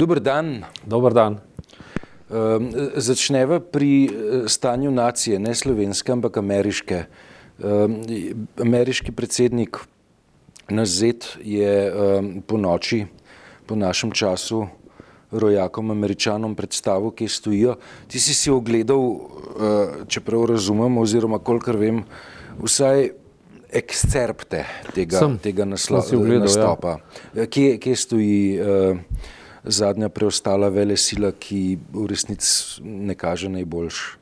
Dober dan. Dober dan. Um, začneva pri eh, stanju nacije, ne slovenske, ampak ameriške. Um, ameriški predsednik Nazet je um, po noči, po našem času, rojakom, američanom predstavil, kje stojijo. Ti si si ogledal, uh, čeprav razumem, oziroma kolikor vem, vsaj ekscerpte tega, Sem. tega naslo, ogledal, nastopa. Ja. Kje, kje stoji uh, zadnja preostala vele sila, ki v resnici ne kaže najboljš?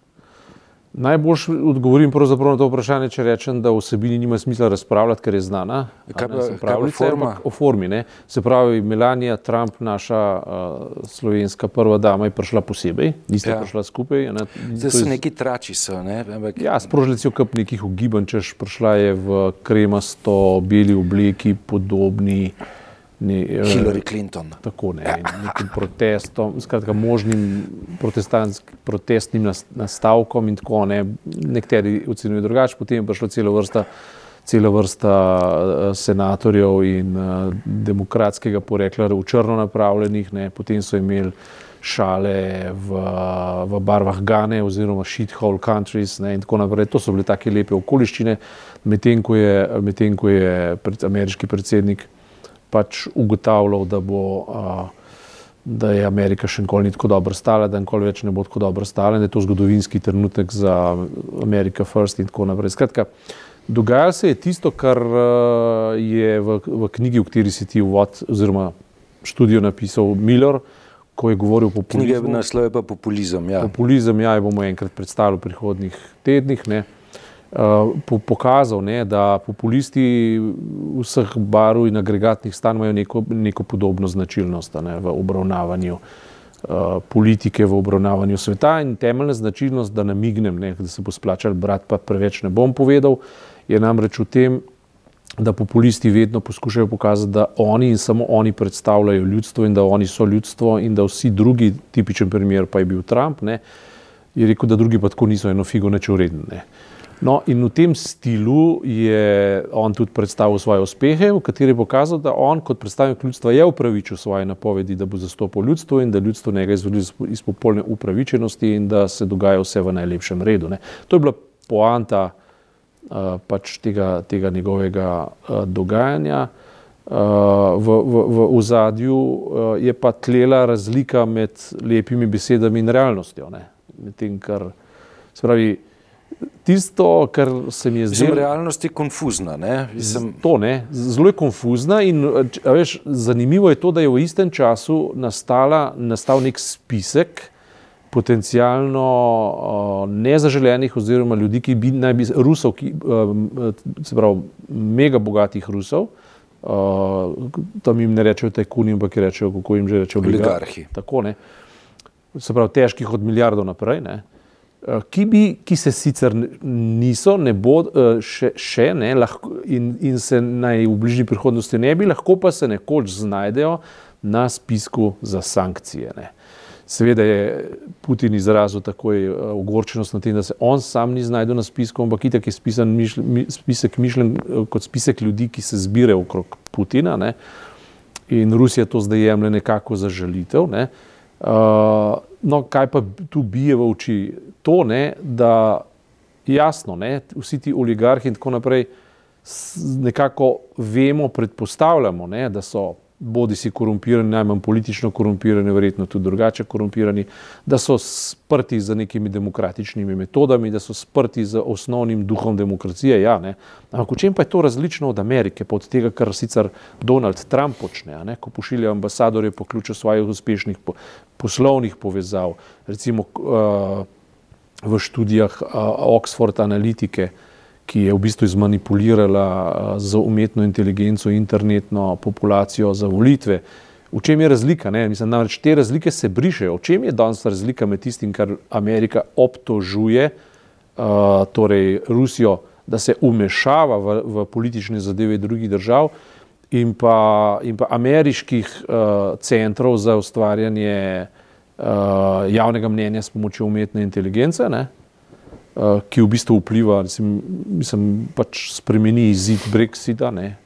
Najbolj odgovorim na to vprašanje, če rečem, da o vsebini nima smisla razpravljati, ker je znana. Kaj pa, ne, kaj pa forma? O formi. Ne. Se pravi, Melania Trump, naša uh, slovenska prva dama, je prišla posebej, niste ja. prišla skupaj. Ne. Zdaj so neki trači, so, ne? Ampak... Ja, sprožili so kup nekih ugibanj, češ prišla je v kremasto, beli obleki, podobni. Ne, Hillary Clinton. Tako ne, nekim protestom, skratka, možnim protestnim nastavkom in tako ne. Nekateri ocenjujejo drugače, potem je prišla cela vrsta, cela vrsta uh, senatorjev in uh, demokratskega porekla v črno napravljenih, ne. potem so imeli šale v, v barvah Gane oziroma shithole countries ne, in tako naprej. To so bile take lepe okoliščine, medtem ko je, med ko je pred, ameriški predsednik pač ugotavljal, da, bo, da je Amerika še nikoli ni tako dobro stala, da nikoli več ne bo tako dobro stala, da je to zgodovinski trenutek za Amerika First in tako naprej. Skratka, dogajalo se je tisto, kar je v, v knjigi, v kateri si ti uvod oziroma študijo napisal Miller, ko je govoril o populizmu. Knjiga naslov je pa populizem, ja. Populizem, ja, bomo enkrat predstavili v prihodnih tednih, ne. Uh, pokazal, ne, da populisti vseh barv in agregatnih stanj imajo neko, neko podobno značilnost ne, v obravnavanju uh, politike, v obravnavanju sveta. In temeljna značilnost, da namignem, ne, da se bo splačal brat, pa preveč ne bom povedal, je namreč v tem, da populisti vedno poskušajo pokazati, da oni in samo oni predstavljajo ljudstvo in da oni so ljudstvo in da vsi drugi, tipičen primer pa je bil Trump, ne, je rekel, da drugi pa tako niso eno figo neče uredne. No, in v tem stilu je on tudi predstavil svoje uspehe, v kateri je pokazal, da on kot predstavnik ljudstva je upravičil svoje napovedi, da bo zastopal ljudstvo in da ljudstvo njega izvoli iz popolne upravičenosti in da se dogaja vse v najlepšem redu. Ne. To je bila poanta uh, pač tega, tega njegovega uh, dogajanja. Uh, v, v, v, v zadju uh, je pa tlela razlika med lepimi besedami in realnostjo. Medtem, kar se pravi, tisto, kar se mi je zdelo. Realnost je konfuzna. Ne? Mislim... To, ne? Zelo je konfuzna in veš, zanimivo je to, da je v istem času nastala, nastal nek spisek potencijalno uh, nezaželenih oziroma ljudi, ki bi naj bi Rusov, ki, uh, se pravi, mega bogatih Rusov, uh, tam jim ne rečejo tajkuni, ampak rečejo, kako jim že rečejo, oligarhi. Tako ne. Se pravi, težkih od milijardov naprej. Ne? Eh, ki, bi, ki se sicer niso, ne bodo eh, še, še ne, lahko, in, in se naj v bližnji prihodnosti ne bi, lahko pa se nekoč znajdejo na spisku za sankcije. Ne. Seveda je Putin izrazil takoj eh, ogorčenost na tem, da se on sam ni znašel na spisku, ampak itak je spisan mišl, spisek mišljen kot spisek ljudi, ki se zbirajo okrog Putina. Ne. In Rusija to zdaj jemlje nekako za žalitev. Ne. Uh, no, kaj pa tu bije v oči? To, ne, da jasno, ne, vsi ti oligarhi in tako naprej nekako vemo, predpostavljamo, ne, da so bodi si korumpirani, najmanj politično korumpirani, verjetno tudi drugače korumpirani, da so sprti za nekimi demokratičnimi metodami, da so sprti za osnovnim duhom demokracije. Ja, Ampak v čem pa je to različno od Amerike, od tega, kar sicer Donald Trump počne, ne? ko pošilja ambasadorje po ključu svojih uspešnih po, poslovnih povezav, recimo uh, v študijah uh, Oxford Analytike, ki je v bistvu izmanipulirala z umetno inteligenco internetno populacijo za volitve. V čem je razlika? Ne? Mislim, namreč te razlike se brišejo. V čem je danes razlika med tistim, kar Amerika obtožuje, uh, torej Rusijo, da se umešava v, v politične zadeve drugih držav, in pa, in pa ameriških uh, centrov za ustvarjanje uh, javnega mnenja s pomočjo umetne inteligence? Ne? Eh, ki v bistvu vpliva, mislim, mislim pač spremeni izid Brexita, ne,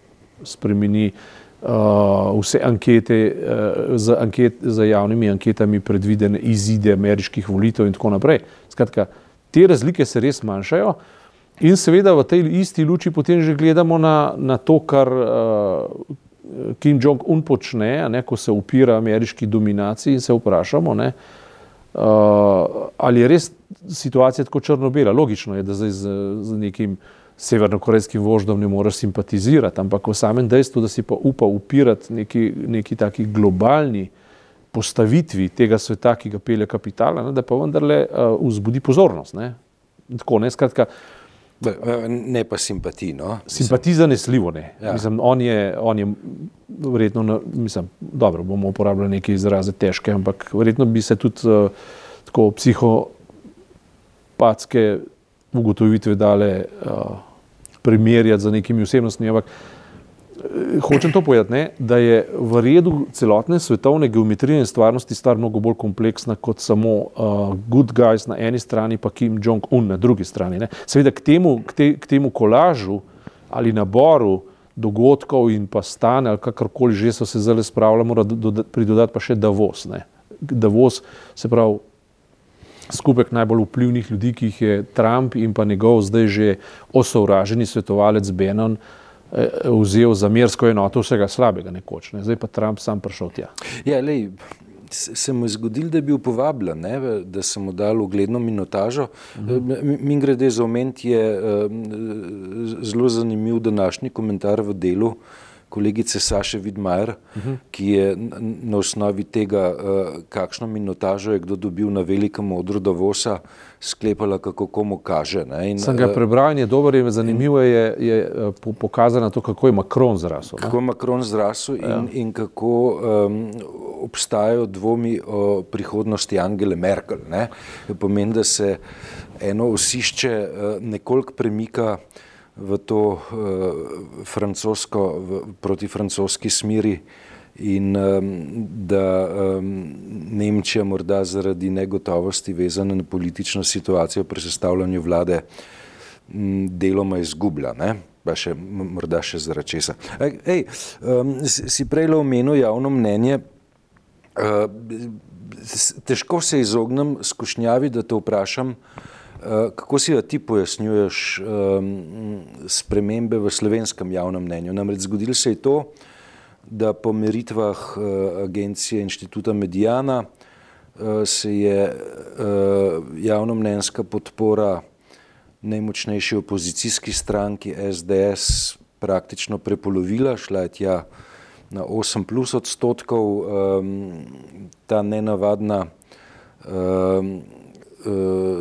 spremeni uh, vse ankete, uh, za, anket, za javnimi anketami predvidene izide ameriških volitev in tako naprej. Skratka, te razlike se res manjšajo. In seveda v tej isti luči potem že gledamo na, na to, kar uh, Kim Jong-un počne, ne, ko se upira ameriški dominaciji in se vprašamo, ne, uh, ali je res situacija tako črno-bela. Logično je, da zdaj z, z nekim severnokorejskim voždom ne moreš simpatizirati, ampak v samem dejstvu, da si pa upa upirati neki, neki taki globalni postavitvi tega sveta, ki ga pelje kapitala, ne, da pa vendarle uh, vzbudi pozornost. Ne. Tako, ne, skratka, Ne pa simpatij. No? Simpatij zanesljivo ne. Ja. Mislim, on, je, on je verjetno, na, mislim, dobro, bomo uporabljali neke izraze težke, ampak verjetno bi se tudi uh, tako psihopatske ugotovitve dale uh, primerjati z nekimi osebnostmi. Ampak hočem to povedati, da je v redu celotne svetovne geometrije in stvarnosti stvar mnogo bolj kompleksna kot samo uh, good guys na eni strani, pa Kim Jong-un na drugi strani. Ne. Seveda k temu, k, te, k temu kolažu ali naboru dogodkov in pa stane ali kakorkoli že so se zdaj spravljali, mora do, do, pridodati pa še Davos. Ne. Davos se pravi skupek najbolj vplivnih ljudi, ki jih je Trump in pa njegov zdaj že osovraženi svetovalec Benon, uh, vzel za mirsko enoto vsega slabega nekoč. Ne. Zdaj pa Trump sam prišel tja. Ja, lej, se mu je zgodil, da je bil povabljen, ne, da se mu dal ugledno minotažo. Uh mhm. eh, -huh. Min grede za oment je zelo zanimiv današnji komentar v delu kolegice Saše Vidmajer, uh mhm. -huh. ki je na osnovi tega, kakšno minotažo je kdo dobil na velikem odru Davosa, sklepala, kako komu kaže. In, Sem ga prebral in je dobro in zanimivo je, je eh, pokazano to, kako je Macron zrasel. Kako je Macron zrasel in, ja. in kako um, obstajajo dvomi o prihodnosti Angele Merkel. Ne? Pomeni, da se eno osišče nekoliko premika v to uh, francosko, v, proti francoski smeri in um, da um, Nemčija morda zaradi negotovosti vezane na politično situacijo pri sestavljanju vlade deloma izgublja. Ne? Pa še morda še zaradi česa. Ej, um, si prej omenil javno mnenje. Uh, težko se izognem skušnjavi, da te vprašam, uh, kako si ti pojasnjuješ um, spremembe v slovenskem javnem mnenju. Namreč zgodilo se je to, da po meritvah uh, agencije inštituta Medijana uh, se je javnomnenjska podpora najmočnejši opozicijski stranki SDS praktično prepolovila, šla je tja na 8 plus odstotkov. Um, ta nenavadna, uh,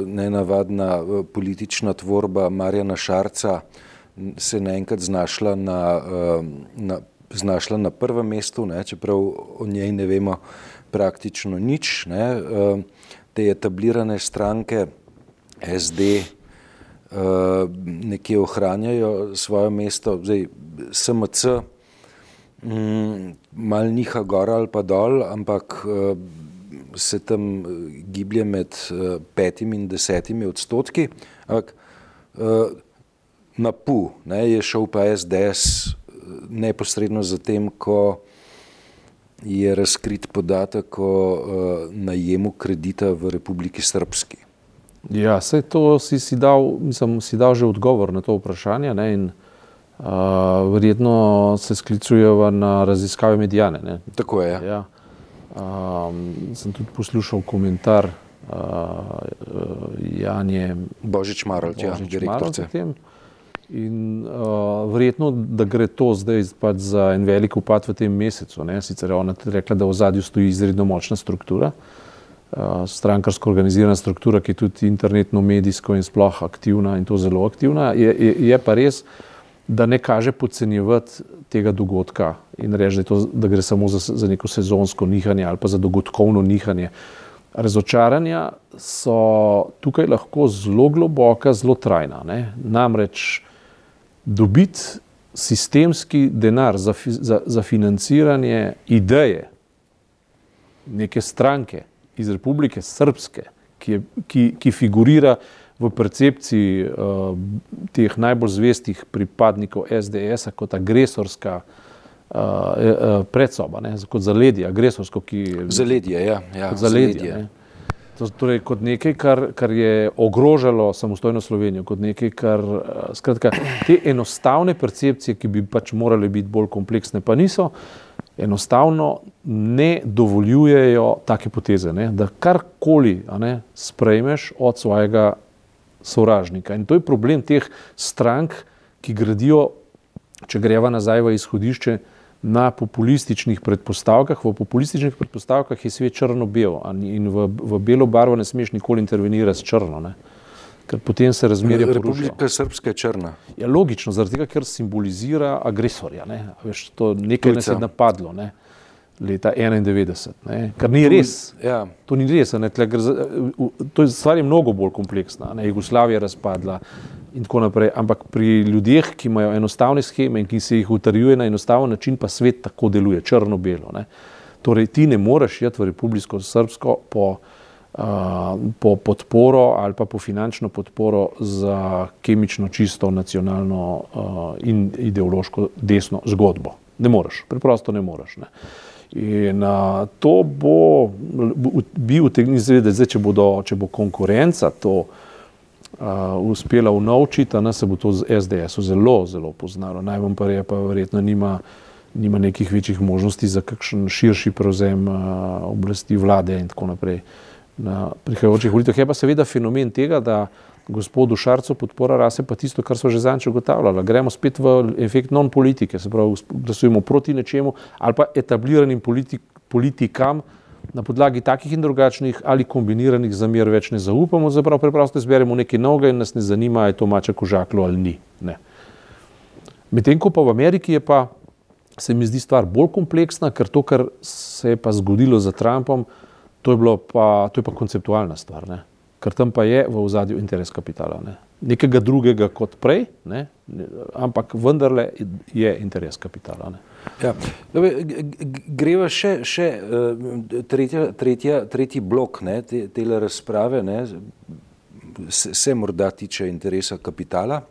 nenavadna politična tvorba Marjana Šarca se naenkrat znašla na, uh, na znašla na prvem mestu, ne, čeprav o njej ne vemo praktično nič. Ne. Eh, te etablirane stranke SD eh, nekje ohranjajo svoje mesto, zdaj SMC mm, mal niha gor ali pa dol, ampak eh, se tam giblje med petimi in desetimi odstotki. Ampak na PU ne, je šel pa SDS neposredno zatem, ko je razkrit podatek o uh, najemu kredita v Republiki Srpski. Ja, vse to si, si, dal, mislim, si dal že odgovor na to vprašanje ne, in uh, verjetno se sklicujejo na raziskave medijane. Ne. Tako je. Ja. Um, sem tudi poslušal komentar uh, Janje Božič-Marl, ja, direktorice. In uh, verjetno, da gre to zdaj pač za en velik upad v tem mesecu. Ne? Sicer je ona rekla, da v zadju stoji izredno močna struktura, uh, strankarsko organizirana struktura, ki je tudi internetno, medijsko in sploh aktivna in to zelo aktivna. Je, je, je pa res, da ne kaže podcenjevati tega dogodka in reči, da, da gre samo za, za neko sezonsko nihanje ali pa za dogodkovno nihanje. Razočaranja so tukaj lahko zelo globoka, zelo trajna. Ne? Namreč dobiti sistemski denar za, za, za financiranje ideje neke stranke iz Republike Srpske, ki, je, ki, ki figurira v percepciji uh, teh najbolj zvestih pripadnikov SDS-a kot agresorska uh, predsoba, ne, kot zaledje, agresorsko, ki je Zaledje, ja. ja zaledje. zaledje. Ne. To, torej, kot nekaj, kar, kar je ogrožalo samostojno Slovenijo, kot nekaj, kar skratka, te enostavne percepcije, ki bi pač morale biti bolj kompleksne, pa niso, enostavno ne dovoljujejo take poteze, ne, da karkoli ne, sprejmeš od svojega sovražnika. In to je problem teh strank, ki gradijo, če greva nazaj v izhodišče, na populističnih predpostavkah. V populističnih predpostavkah je svet črno-bel in v, v belo barvo ne smeš nikoli intervenirati s črno. Ne. Ker potem se razmerje porušijo. Republika Srpska je črna. Ja, logično, zaradi tega, ker simbolizira agresorja. Ne. Veš, to nekaj nas je Tujca. napadlo ne. Leta 91, ne. kar ni res. Ja. To ni res, ne, tle, za, to je stvar je mnogo bolj kompleksna. Ne. Jugoslavija je razpadla in tako naprej. Ampak pri ljudeh, ki imajo enostavne scheme in ki se jih utrjuje na enostaven način, pa svet tako deluje, črno-belo. Torej, ti ne moreš iti v Republiko Srpsko po, uh, po podporo ali pa po finančno podporo za kemično čisto nacionalno uh, in ideološko desno zgodbo. Ne moreš, preprosto ne moreš. Ne. In uh, to bo, bi utegnil izvedeti, zdaj, če, bodo, če bo konkurenca to uh, uspela unovčiti, a ne se bo to z SDS-u zelo, zelo poznalo. Najmanj pa je pa verjetno nima, nima nekih večjih možnosti za kakšen širši prevzem uh, oblasti vlade in tako naprej na prihajajočih volitvah. Je pa seveda fenomen tega, da gospodu Šarcu podpora rase pa tisto, kar smo že zadnjič ugotavljali. Gremo spet v efekt non-politike, se pravi, glasujemo proti nečemu ali pa etabliranim politik, politikam, na podlagi takih in drugačnih ali kombiniranih zamer več ne zaupamo, zaprav preprosto izberemo nekaj novega in nas ne zanima, je to maček v žaklu ali ni. Medtem ko pa v Ameriki je pa, se mi zdi stvar bolj kompleksna, ker to, kar se je pa zgodilo za Trumpom, to je, pa, to je pa konceptualna stvar. Ne. Ker tam pa je v ozadju interes kapitala. Ne. Nekega drugega kot prej, ne, ampak vendarle je interes kapitala. Ne. Ja. Dobre, greva še, še eh, tretja, tretja, tretji blok ne, te, tele razprave, ne, se, se morda tiče interesa kapitala,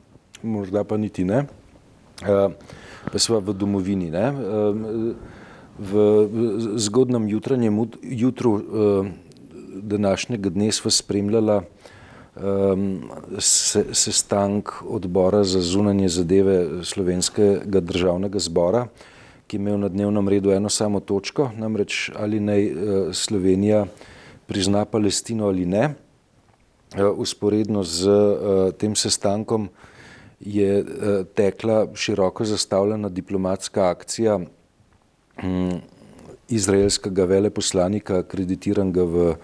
morda pa niti ne. Eh, Pa sva v domovini. Ne. Eh, V zgodnem jutranjem ut- jutru današnjega dne sva spremljala um, se, sestank odbora za zunanje zadeve slovenskega državnega zbora, ki je imel na dnevnem redu eno samo točko, namreč ali naj uh, Slovenija prizna Palestino ali ne. Usporedno z uh, tem sestankom je tekla široko zastavljena diplomatska akcija um, izraelskega veleposlanika, akreditiranega v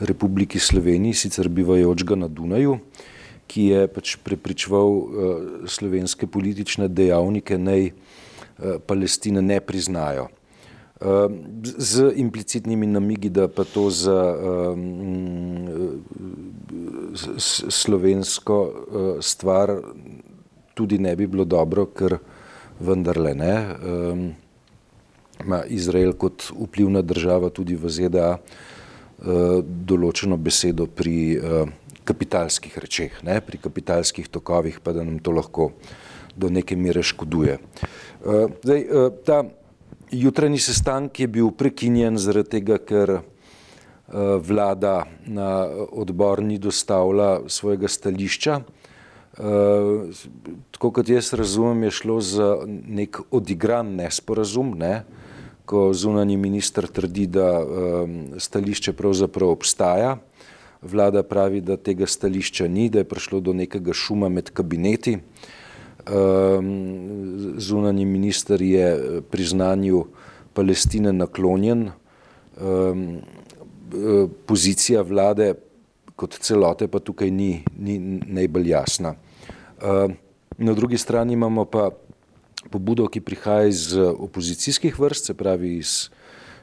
Republiki Sloveniji, sicer bivajočega na Dunaju, ki je pač prepričeval uh, slovenske politične dejavnike, naj uh, Palestine ne priznajo. Uh, z implicitnimi namigi, da pa to za um, slovensko uh, stvar tudi ne bi bilo dobro, ker vendarle ne. Um, ima Izrael kot vplivna država tudi v ZDA uh, določeno besedo pri uh, kapitalskih rečeh, ne? pri kapitalskih tokovih, pa da nam to lahko do neke mere škoduje. Uh, zdaj, ta jutranji sestanek je bil prekinjen zaradi tega, ker vlada na odbor ni dostavila svojega stališča. Tako kot jaz razumem, je šlo za nek odigran nesporazum, ne? Ko zunani minister trdi, da um, stališče pravzaprav obstaja. Vlada pravi, da tega stališča ni, da je prišlo do nekega šuma med kabineti. Um, zunani minister je priznanju Palestine naklonjen. Um, pozicija vlade kot celote pa tukaj ni, ni najbolj jasna. Na drugi strani imamo pa pobudo, ki prihaja iz opozicijskih vrst, se pravi iz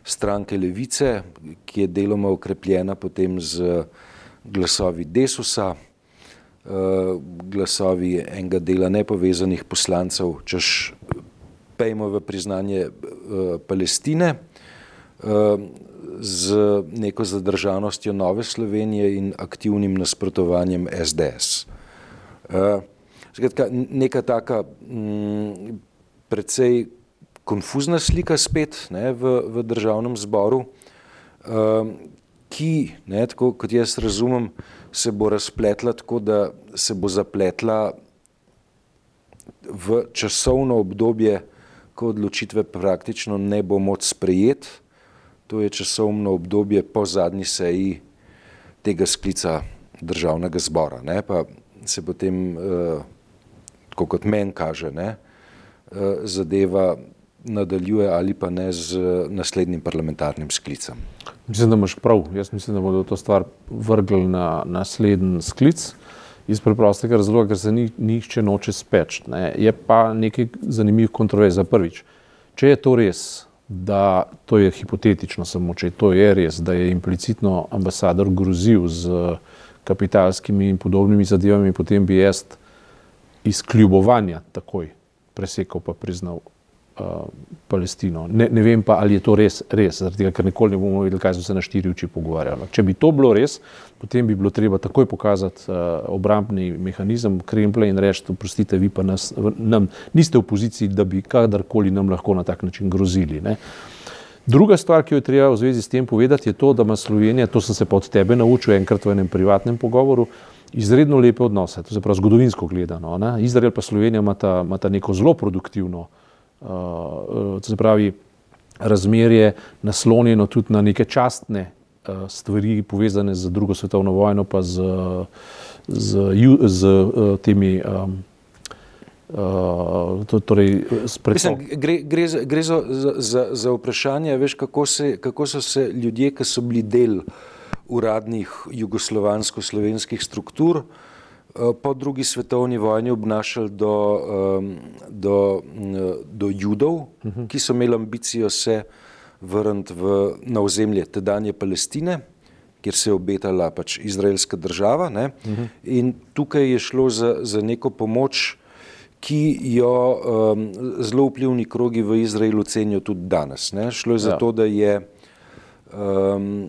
stranke Levice, ki je deloma okrepljena potem z glasovi Desusa, uh, glasovi enega dela nepovezanih poslancev, češ pejmo v priznanje Palestine, z neko zadržanostjo Nove Slovenije in aktivnim nasprotovanjem SDS. Uh, Skratka, neka taka m, precej konfuzna slika spet ne, v, v državnem zboru, um, ki, ne, tako kot jaz razumem, se bo razpletla tako, da se bo zapletla v časovno obdobje, ko odločitve praktično ne bo moč sprejeti. To je časovno obdobje po zadnji seji tega sklica državnega zbora. Ne, pa se potem, uh, kot meni kaže, ne, uh, zadeva nadaljuje ali pa ne z naslednjim parlamentarnim sklicem. Mislim, da imaš prav. Jaz mislim, da bodo to stvar vrgli na naslednji sklic. Iz preprostega razloga, ker se ni, nihče noče speč. Ne. Je pa nekaj zanimivih kontroverz. Prvič, če je to res, da to je hipotetično, samo če to je res, da je implicitno ambasador grozil z kapitalskimi in podobnimi zadevami, potem bi jaz iz kljubovanja takoj presekal pa priznal uh, Palestino. Ne, ne vem pa, ali je to res, res zaradi tega, ker nikoli ne bomo vedeli, kaj so se na štiri oči pogovarjali. Če bi to bilo res, potem bi bilo treba takoj pokazati uh, obrambni mehanizem Kremlja in reči, oprostite, vi pa nas, nam, niste v poziciji, da bi kadarkoli nam lahko na tak način grozili. Ne? Druga stvar, ki jo je treba v zvezi s tem povedati, je to, da ima Slovenija, to sem se pa od tebe naučil enkrat v enem privatnem pogovoru, izredno lepe odnose, to se pravi zgodovinsko gledano. Ne? Izrael pa Slovenija imata, imata neko zelo produktivno uh, uh, se pravi, razmerje naslonjeno tudi na neke častne uh, stvari, povezane z drugo svetovno vojno, pa z, z, z, z uh, temi. Um, Uh, torej, Mislim, gre gre, za, gre za, za, za vprašanje, veš, kako, se, kako so se ljudje, ki so bili del uradnih jugoslovansko-slovenskih struktur, uh, Eh, po drugi svetovni vojni obnašali do, do, do judov, ki so imeli ambicijo se vrniti na ozemlje tedanje Palestine, kjer se je obetala pač izraelska država. Ne? In tukaj je šlo za, za neko pomoč, ki jo um, zelo vplivni krogi v Izraelu cenijo tudi danes. Ne? Šlo je za ja. to, da je um,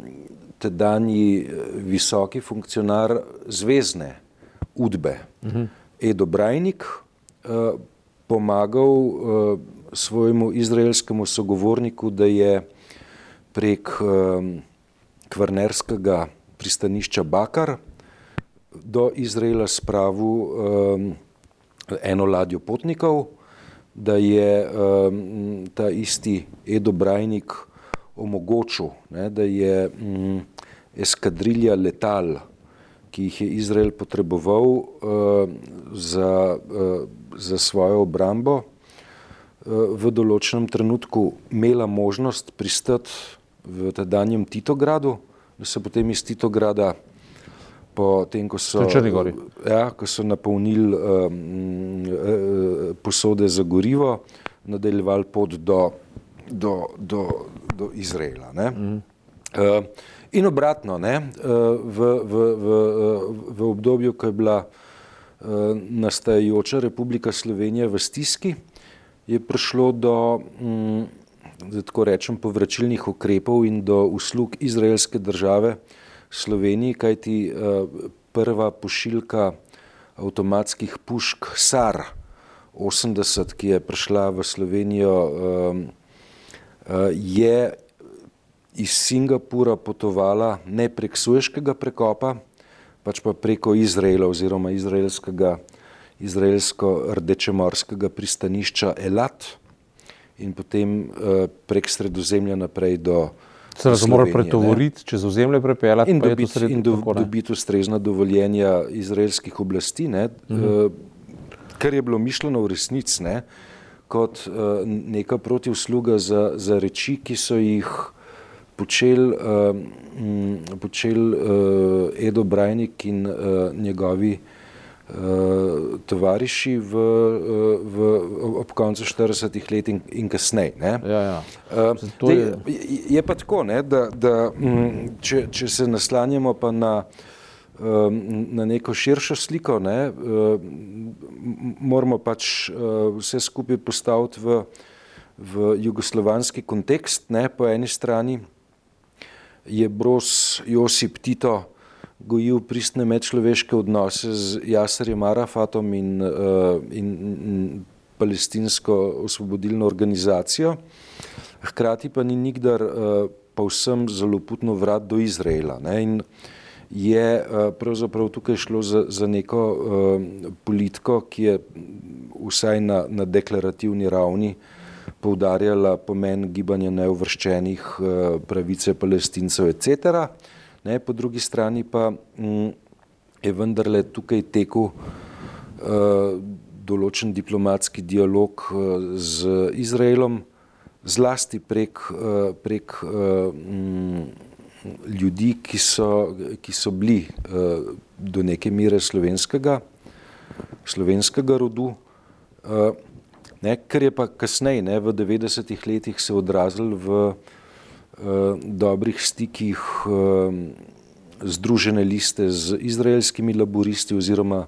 tedajni visoki funkcionar zvezne udbe. Uh -huh. Edo Brajnik uh, pomagal uh, svojemu izraelskemu sogovorniku, da je prek um, kvarnerskega pristanišča Bakar do Izraela spravil um, eno ladjo potnikov, da je um, ta isti Edo Brajnik omogočil, ne, da je um, eskadrilja letal ki jih je Izrael potreboval uh, za, uh, za svojo obrambo, uh, v določenem trenutku imela možnost pristati v tedanjem Titogradu, da se potem iz Titograda, potem, ko so, ja, ko so napolnili um, posode za gorivo, nadaljevali pot do, do, do, do Izraela. Mm. Uh, In obratno, ne, eh, v, v, v, v obdobju, ko je bila eh, nastajajoča Republika Slovenija v stiski, je prišlo do, mm, da tako rečem, povračilnih ukrepov in do uslug izraelske države Sloveniji, kajti eh, prva pošiljka avtomatskih pušk SAR 80, ki je prišla v Slovenijo, je iz Singapura potovala ne prek Sueškega prekopa, pač pa preko Izraela oziroma izraelskega, izraelsko-rdečemorskega pristanišča Elat in potem uh, prek sredozemlja naprej do. Se razumem, mora pretovoriti, čez ozemlje prepeljati in dobiti, sred, in do, dobiti ustrezna dovoljenja izraelskih oblasti, ne, -huh. uh, kar je bilo mišljeno v resnici kot uh, neka protivsluga za, za reči, ki so jih počel, uh, počel uh, Edo Brajnik in uh, njegovi uh, tovariši v, uh, v, ob koncu 40-ih let in, in kasneje. Ja, ja. uh, je... je pa tako, ne, da, da um, če, če se naslanjamo pa na, um, na neko širšo sliko, ne, uh, moramo pač uh, vse skupaj postaviti v, v jugoslovanski kontekst, ne, po eni strani je Bros Josip Tito gojil pristne medčloveške odnose z Jasarjem Arafatom uh, in, in palestinsko osvobodilno organizacijo, hkrati pa ni nikdar pa vsem zelo putno vrat do Izraela. Ne? In je pravzaprav tukaj šlo za, za neko politiko, ki je vsaj na, na deklarativni ravni poudarjala pomen gibanja neuvrščenih, pravice palestincev, etc. Ne, po drugi strani pa m, je vendarle tukaj tekel uh, določen diplomatski dialog z Izraelom, zlasti prek, uh, prek uh, m, ljudi, ki so, ki so bili uh, do neke mere slovenskega, slovenskega rodu. Uh, ne, kar je pa kasneje, ne, v 90-ih letih se odrazil v uh, dobrih stikih uh, združene liste z izraelskimi laboristi oziroma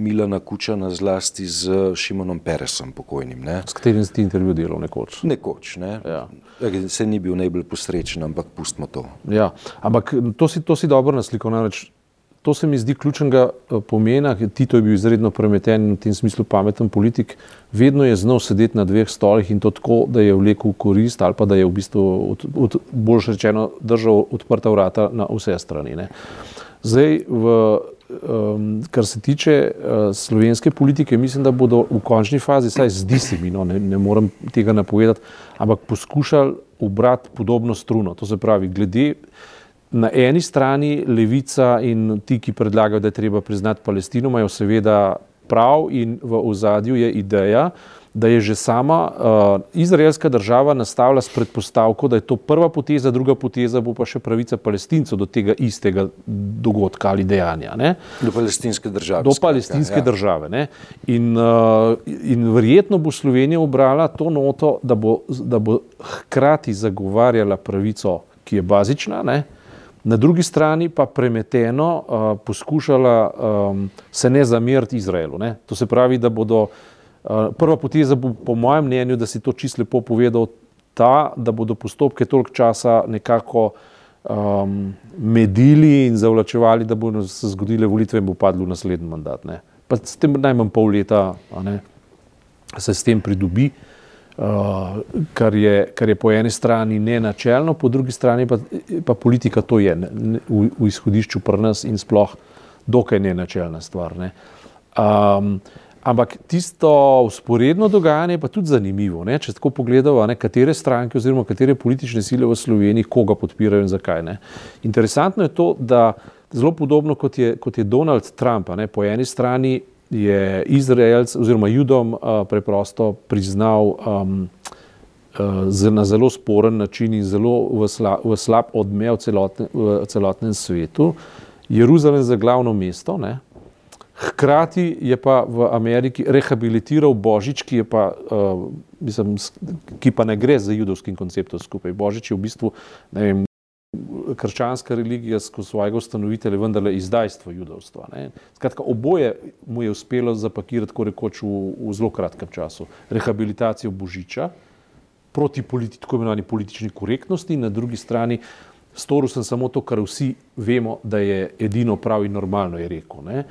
Milana Kučana zlasti z Šimonom Peresom pokojnim. Ne. S katerim si ti intervju delal nekoč? Nekoč, ne. Ja. Se ni bil najbolj posrečen, ampak pustimo to. Ja, ampak to si, to si dobro naslikal, namreč To se mi zdi ključnega eh, pomena, Tito je bil izredno premeten in v tem smislu pameten politik, vedno je znal sedeti na dveh stolih in to tako, da je vlekel korist ali pa da je v bistvu, od, od, bolj rečeno, držal odprta vrata na vse strani. Ne. Zdaj, v, um, kar se tiče uh, slovenske politike, mislim, da bodo v končni fazi, saj zdi se mi, no, ne, ne morem tega napovedati, ampak poskušali ubrati podobno struno. To se pravi, glede na eni strani levica in ti, ki predlagajo, da je treba priznati Palestino, imajo seveda prav in v ozadju je ideja, da je že sama uh, izraelska država nastavila s predpostavko, da je to prva poteza, druga poteza bo pa še pravica palestincev do tega istega dogodka ali dejanja. Ne? Do palestinske države. Do palestinske ja. države. Ne? In, uh, in verjetno bo Slovenija obrala to noto, da bo, da bo hkrati zagovarjala pravico, ki je bazična, ne? na drugi strani pa premeteno uh, poskušala um, se ne zameriti Izraelu. Ne? To se pravi, da bodo uh, prva poteza, bo, po mojem mnenju, da si to čisto lepo povedal, ta, da bodo postopke toliko časa nekako um, medili in zavlačevali, da bodo se zgodile volitve in bo padlo naslednji mandat. Ne? Pa s tem najmanj pol leta ne, se s tem pridobi. Uh, kar, je, kar je po eni strani ne načelno, po drugi strani pa, pa politika to je ne, v, v izhodišču pri nas in sploh dokaj ne načelna stvar. Ne. Um, ampak tisto usporedno dogajanje je pa tudi zanimivo. Ne. Če tako pogledamo, katere stranke oziroma katere politične sile v Sloveniji koga podpirajo in zakaj. Ne. Interesantno je to, da zelo podobno kot je, kot je Donald Trump, ne, po eni strani je Izraelc oziroma Judom uh, preprosto priznal um, uh, na zelo sporen način in zelo v, sla, v slab odmev celotne, v celotnem svetu Jeruzalem za glavno mesto. Ne? Hkrati je pa v Ameriki rehabilitiral Božič, ki, pa, uh, mislim, ki pa ne gre za judovskim konceptom skupaj. Božič je v bistvu vem, krščanska religija skozi svojega ustanovitelja vendarle izdajstvo judovstva. Skratka, oboje mu je uspelo zapakirati tako rekoč v, v zelo kratkem času. Rehabilitacijo Božiča proti politi, tako imenovani politični korektnosti in na drugi strani storil sem samo to, kar vsi vemo, da je edino prav in normalno, je rekel. Ne.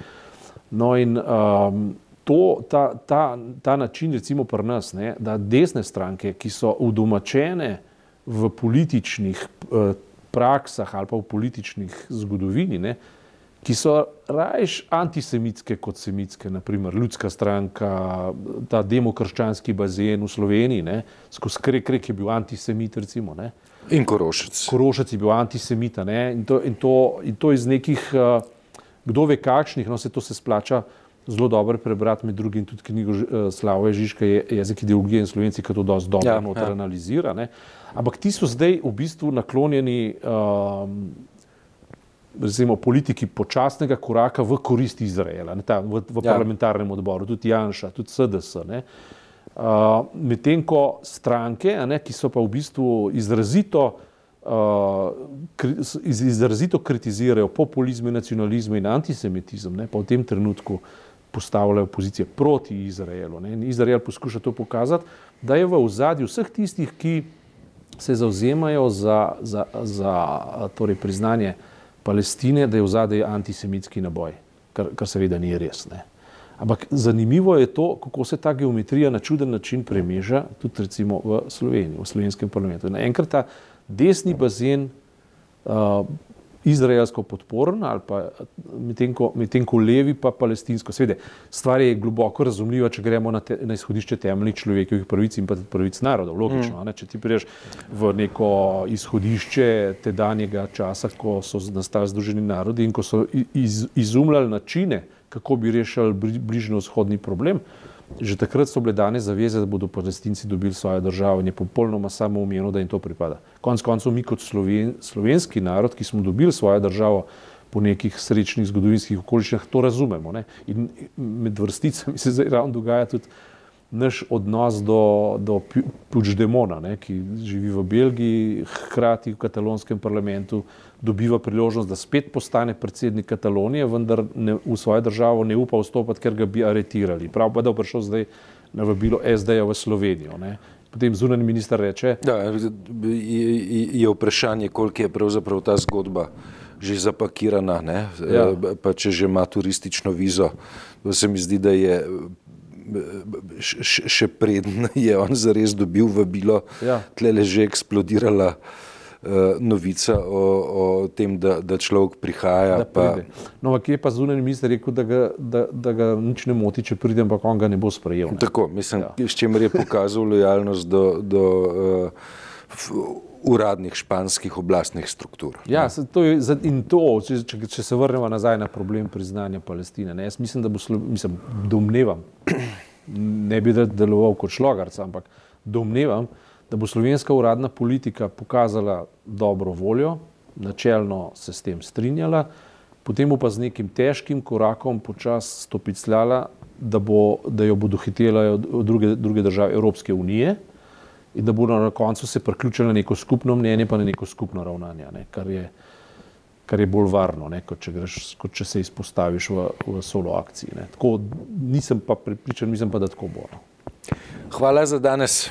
No in um, to, ta, ta, ta način, recimo pri nas, ne, da desne stranke, ki so udomačene v političnih uh, praksah ali pa v političnih zgodovini, ne, ki so rajš antisemitske kot semitske, naprimer ljudska stranka, ta demokrščanski bazen v Sloveniji, ne, skozi krek, krek je bil antisemit, recimo. Ne. In Korošec. Korošec je bil antisemita ne, in, to, in, to, in to iz nekih, uh, kdo ve kakšnih, no se to se splača zelo dobro prebrati, med drugim tudi knjigo uh, Slavo Ježiška, je, jezik ideologije in slovenci, ki to dosti dobro ja, ja. analizira. Ne. Ampak ti so zdaj v bistvu naklonjeni um, recimo, politiki počasnega koraka v korist Izraela, ne, ta, v, v ja. parlamentarnem odboru, tudi Janša, tudi SDS. Ne. Uh, Medtem ko stranke, ne, ki so pa v bistvu izrazito, izrazito kritizirajo populizem, nacionalizem in antisemitizem, ne, pa v tem trenutku postavljajo pozicije proti Izraelu. Ne. In Izrael poskuša to pokazati, da je v ozadju vseh tistih, ki se zauzemajo za, za, za torej priznanje Palestine, da je v zadnji antisemitski naboj, kar, kar seveda ni res. Ne. Ampak zanimivo je to, kako se ta geometrija na čuden način premeža tudi recimo v Sloveniji, v slovenskem parlamentu. Naenkrat ta desni bazen uh, izraelsko podporen ali pa medtem ko, med ko levi pa palestinsko. Svede, stvar je globoko razumljiva, če gremo na, te, na izhodišče temeljnih človekovih pravic in pravic narodov. Logično, mm. če ti priješ v neko izhodišče tedanjega časa, ko so nastali združeni narodi in ko so iz, izumljali načine, kako bi rešili bližnjo vzhodni problem, Že takrat so bile dane zaveze, da bodo palestinci dobili svojo državo in je popolnoma samoumevno, da jim to pripada. Konec koncev mi kot sloven, slovenski narod, ki smo dobili svojo državo po nekih srečnih zgodovinskih okoliščinah, to razumemo. Ne? In med vrsticami se zdaj ravno dogaja tudi naš odnos do, do Puigdemona, ne? ki živi v Belgiji, hkrati v katalonskem parlamentu, dobiva priložnost, da spet postane predsednik Katalonije, vendar ne, v svojo državo ne upa vstopiti, ker ga bi aretirali. Prav pa, da je prišel zdaj na vabilo SD-ja v Slovenijo. Ne. Potem zunani minister reče. Da, je, je vprašanje, koliko je pravzaprav ta zgodba že zapakirana, ja. pa če že ima turistično vizo. To se mi zdi, da je še predn je on zares dobil vabilo, ja. tle je že eksplodirala. Eh, novica o, o tem, da, da človek prihaja. Da pa... No, kje pa zunanji minister rekel, da ga, da, da ga nič ne moti, če pride, ampak on ga ne bo sprejel. Ne? Tako, mislim, ja. s čimer je pokazal lojalnost do, do uh, uradnih španskih oblastnih struktur. Ja, to je, in to, če, če, če se vrnemo nazaj na problem priznanja Palestine. Ne? Jaz mislim, da bo, mislim, domnevam, ne bi deloval kot šlogarc, ampak domnevam, da bo slovenska uradna politika pokazala dobro voljo, načelno se s tem strinjala, potem pa z nekim težkim korakom počasi stopicljala, da, bo, da jo bodo hitele druge, druge države Evropske unije in da bo na koncu se priključila neko skupno mnenje, pa na neko skupno ravnanje, ne, kar, je, kar je bolj varno, ne, kot, če greš, kot če se izpostaviš v, v solo akciji. Ne. Tako nisem pa pripričan, mislim pa, da tako bo. No. Hvala za danes.